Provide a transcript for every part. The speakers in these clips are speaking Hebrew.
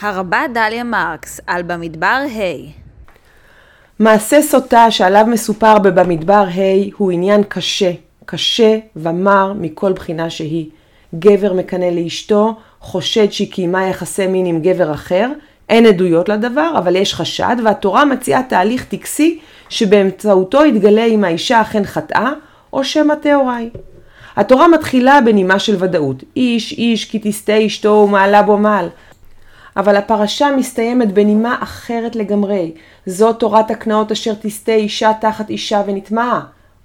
הרבה דליה מרקס על במדבר ה' מעשה סוטה שעליו מסופר בבמדבר ה' הוא עניין קשה, קשה ומר מכל בחינה שהיא. גבר מקנא לאשתו, חושד שהיא קיימה יחסי מין עם גבר אחר, אין עדויות לדבר, אבל יש חשד, והתורה מציעה תהליך טקסי שבאמצעותו יתגלה אם האישה אכן חטאה, או שמא טהורה היא. התורה מתחילה בנימה של ודאות, איש איש כי תסטה אשתו ומעלה בו מעל. אבל הפרשה מסתיימת בנימה אחרת לגמרי. זו תורת הקנאות אשר תסטה אישה תחת אישה ונטמעה.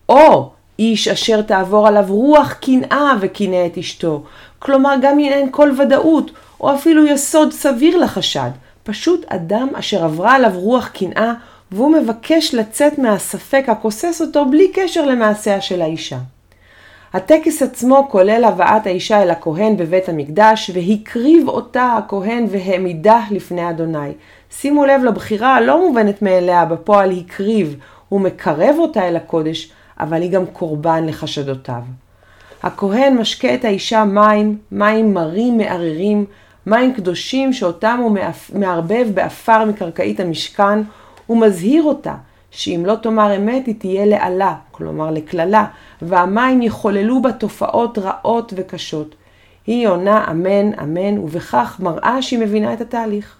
או איש אשר תעבור עליו רוח קנאה וקנא את אשתו. כלומר, גם אם אין כל ודאות, או אפילו יסוד סביר לחשד. פשוט אדם אשר עברה עליו רוח קנאה, והוא מבקש לצאת מהספק הכוסס אותו בלי קשר למעשיה של האישה. הטקס עצמו כולל הבאת האישה אל הכהן בבית המקדש, והקריב אותה הכהן והעמידה לפני אדוני. שימו לב לבחירה הלא מובנת מאליה בפועל הקריב, הוא מקרב אותה אל הקודש, אבל היא גם קורבן לחשדותיו. הכהן משקה את האישה מים, מים מרים מאררים, מים קדושים שאותם הוא מערבב באפר מקרקעית המשכן, ומזהיר אותה שאם לא תאמר אמת היא תהיה לאלה, כלומר לקללה, והמים יחוללו בה תופעות רעות וקשות. היא עונה אמן, אמן, ובכך מראה שהיא מבינה את התהליך.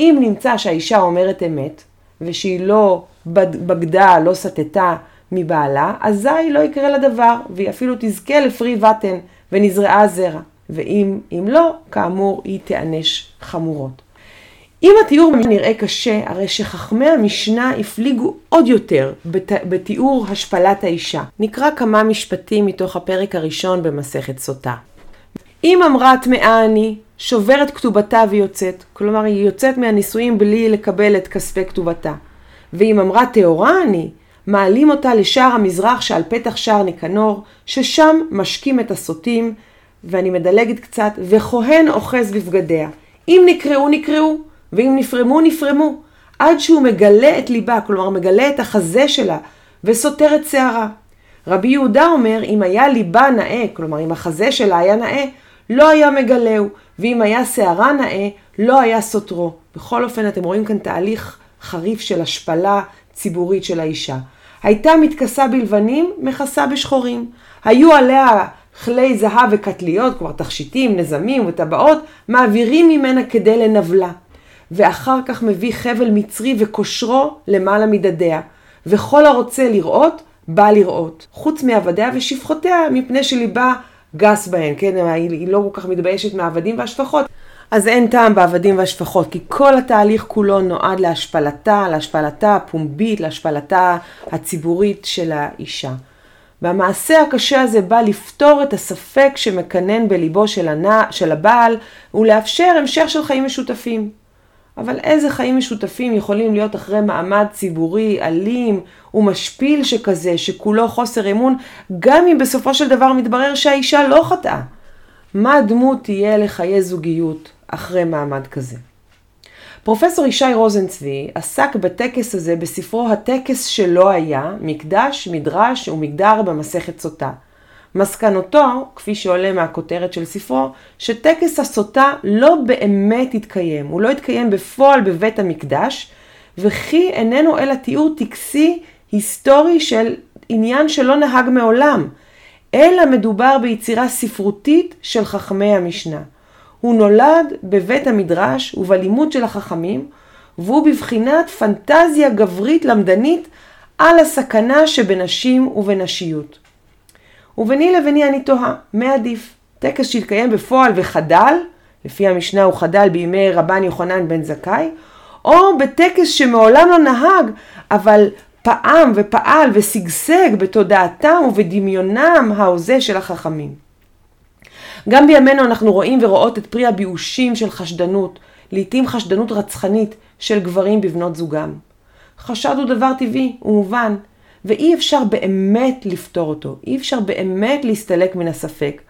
אם נמצא שהאישה אומרת אמת, ושהיא לא בגדה, לא סטתה מבעלה, אזי לא יקרה לה דבר, והיא אפילו תזכה לפרי בטן, ונזרעה זרע. ואם אם לא, כאמור, היא תיענש חמורות. אם התיאור נראה קשה, הרי שחכמי המשנה הפליגו עוד יותר בת... בתיאור השפלת האישה. נקרא כמה משפטים מתוך הפרק הראשון במסכת סוטה. אם אמרה טמאה אני, שוברת כתובתה ויוצאת, כלומר היא יוצאת מהנישואים בלי לקבל את כספי כתובתה. ואם אמרה טהורה אני, מעלים אותה לשער המזרח שעל פתח שער ניקנור, ששם משקים את הסוטים, ואני מדלגת קצת, וכהן אוחז בבגדיה. אם נקראו, נקראו, ואם נפרמו, נפרמו, עד שהוא מגלה את ליבה, כלומר מגלה את החזה שלה, וסותר את שערה. רבי יהודה אומר, אם היה ליבה נאה, כלומר אם החזה שלה היה נאה, לא היה מגלהו, ואם היה שערה נאה, לא היה סותרו. בכל אופן, אתם רואים כאן תהליך חריף של השפלה ציבורית של האישה. הייתה מתכסה בלבנים, מכסה בשחורים. היו עליה כלי זהב וקטליות, כלומר תכשיטים, נזמים וטבעות, מעבירים ממנה כדי לנבלה. ואחר כך מביא חבל מצרי וקושרו למעלה מדדיה. וכל הרוצה לראות, בא לראות. חוץ מעבדיה ושפחותיה, מפני שליבה גס בהן, כן? היא לא כל כך מתביישת מהעבדים והשפחות. אז אין טעם בעבדים והשפחות, כי כל התהליך כולו נועד להשפלתה, להשפלתה הפומבית, להשפלתה הציבורית של האישה. והמעשה הקשה הזה בא לפתור את הספק שמקנן בליבו של, הנע, של הבעל ולאפשר המשך של חיים משותפים. אבל איזה חיים משותפים יכולים להיות אחרי מעמד ציבורי אלים ומשפיל שכזה, שכולו חוסר אמון, גם אם בסופו של דבר מתברר שהאישה לא חטאה? מה דמות תהיה לחיי זוגיות אחרי מעמד כזה? פרופסור ישי רוזנצבי עסק בטקס הזה בספרו הטקס שלא היה, מקדש, מדרש ומגדר במסכת סוטה. מסקנותו, כפי שעולה מהכותרת של ספרו, שטקס הסוטה לא באמת התקיים, הוא לא התקיים בפועל בבית המקדש, וכי איננו אלא תיאור טקסי היסטורי של עניין שלא נהג מעולם, אלא מדובר ביצירה ספרותית של חכמי המשנה. הוא נולד בבית המדרש ובלימוד של החכמים, והוא בבחינת פנטזיה גברית למדנית על הסכנה שבנשים ובנשיות. וביני לביני אני תוהה, מה עדיף? טקס שהתקיים בפועל וחדל, לפי המשנה הוא חדל בימי רבן יוחנן בן זכאי, או בטקס שמעולם לא נהג, אבל פעם ופעל ושגשג בתודעתם ובדמיונם ההוזה של החכמים. גם בימינו אנחנו רואים ורואות את פרי הביאושים של חשדנות, לעתים חשדנות רצחנית של גברים בבנות זוגם. חשד הוא דבר טבעי ומובן, ואי אפשר באמת לפתור אותו, אי אפשר באמת להסתלק מן הספק.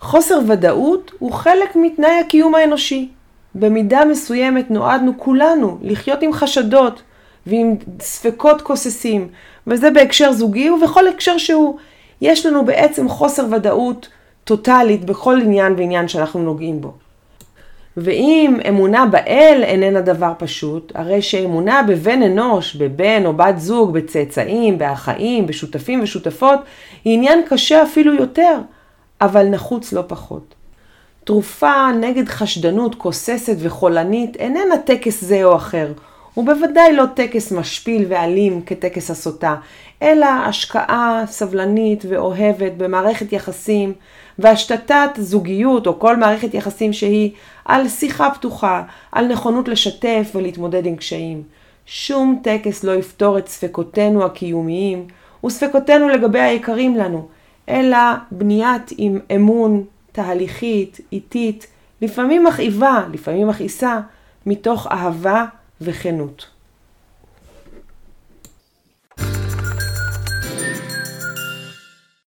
חוסר ודאות הוא חלק מתנאי הקיום האנושי. במידה מסוימת נועדנו כולנו לחיות עם חשדות ועם ספקות כוססים, וזה בהקשר זוגי ובכל הקשר שהוא. יש לנו בעצם חוסר ודאות טוטאלית בכל עניין ועניין שאנחנו נוגעים בו. ואם אמונה באל איננה דבר פשוט, הרי שאמונה בבן אנוש, בבן או בת זוג, בצאצאים, באחאים, בשותפים ושותפות, היא עניין קשה אפילו יותר, אבל נחוץ לא פחות. תרופה נגד חשדנות כוססת וחולנית איננה טקס זה או אחר, ובוודאי לא טקס משפיל ואלים כטקס הסוטה, אלא השקעה סבלנית ואוהבת במערכת יחסים והשתתת זוגיות או כל מערכת יחסים שהיא על שיחה פתוחה, על נכונות לשתף ולהתמודד עם קשיים. שום טקס לא יפתור את ספקותינו הקיומיים וספקותינו לגבי היקרים לנו, אלא בניית עם אמון תהליכית, איטית, לפעמים מכאיבה, לפעמים מכעיסה, מתוך אהבה וכנות.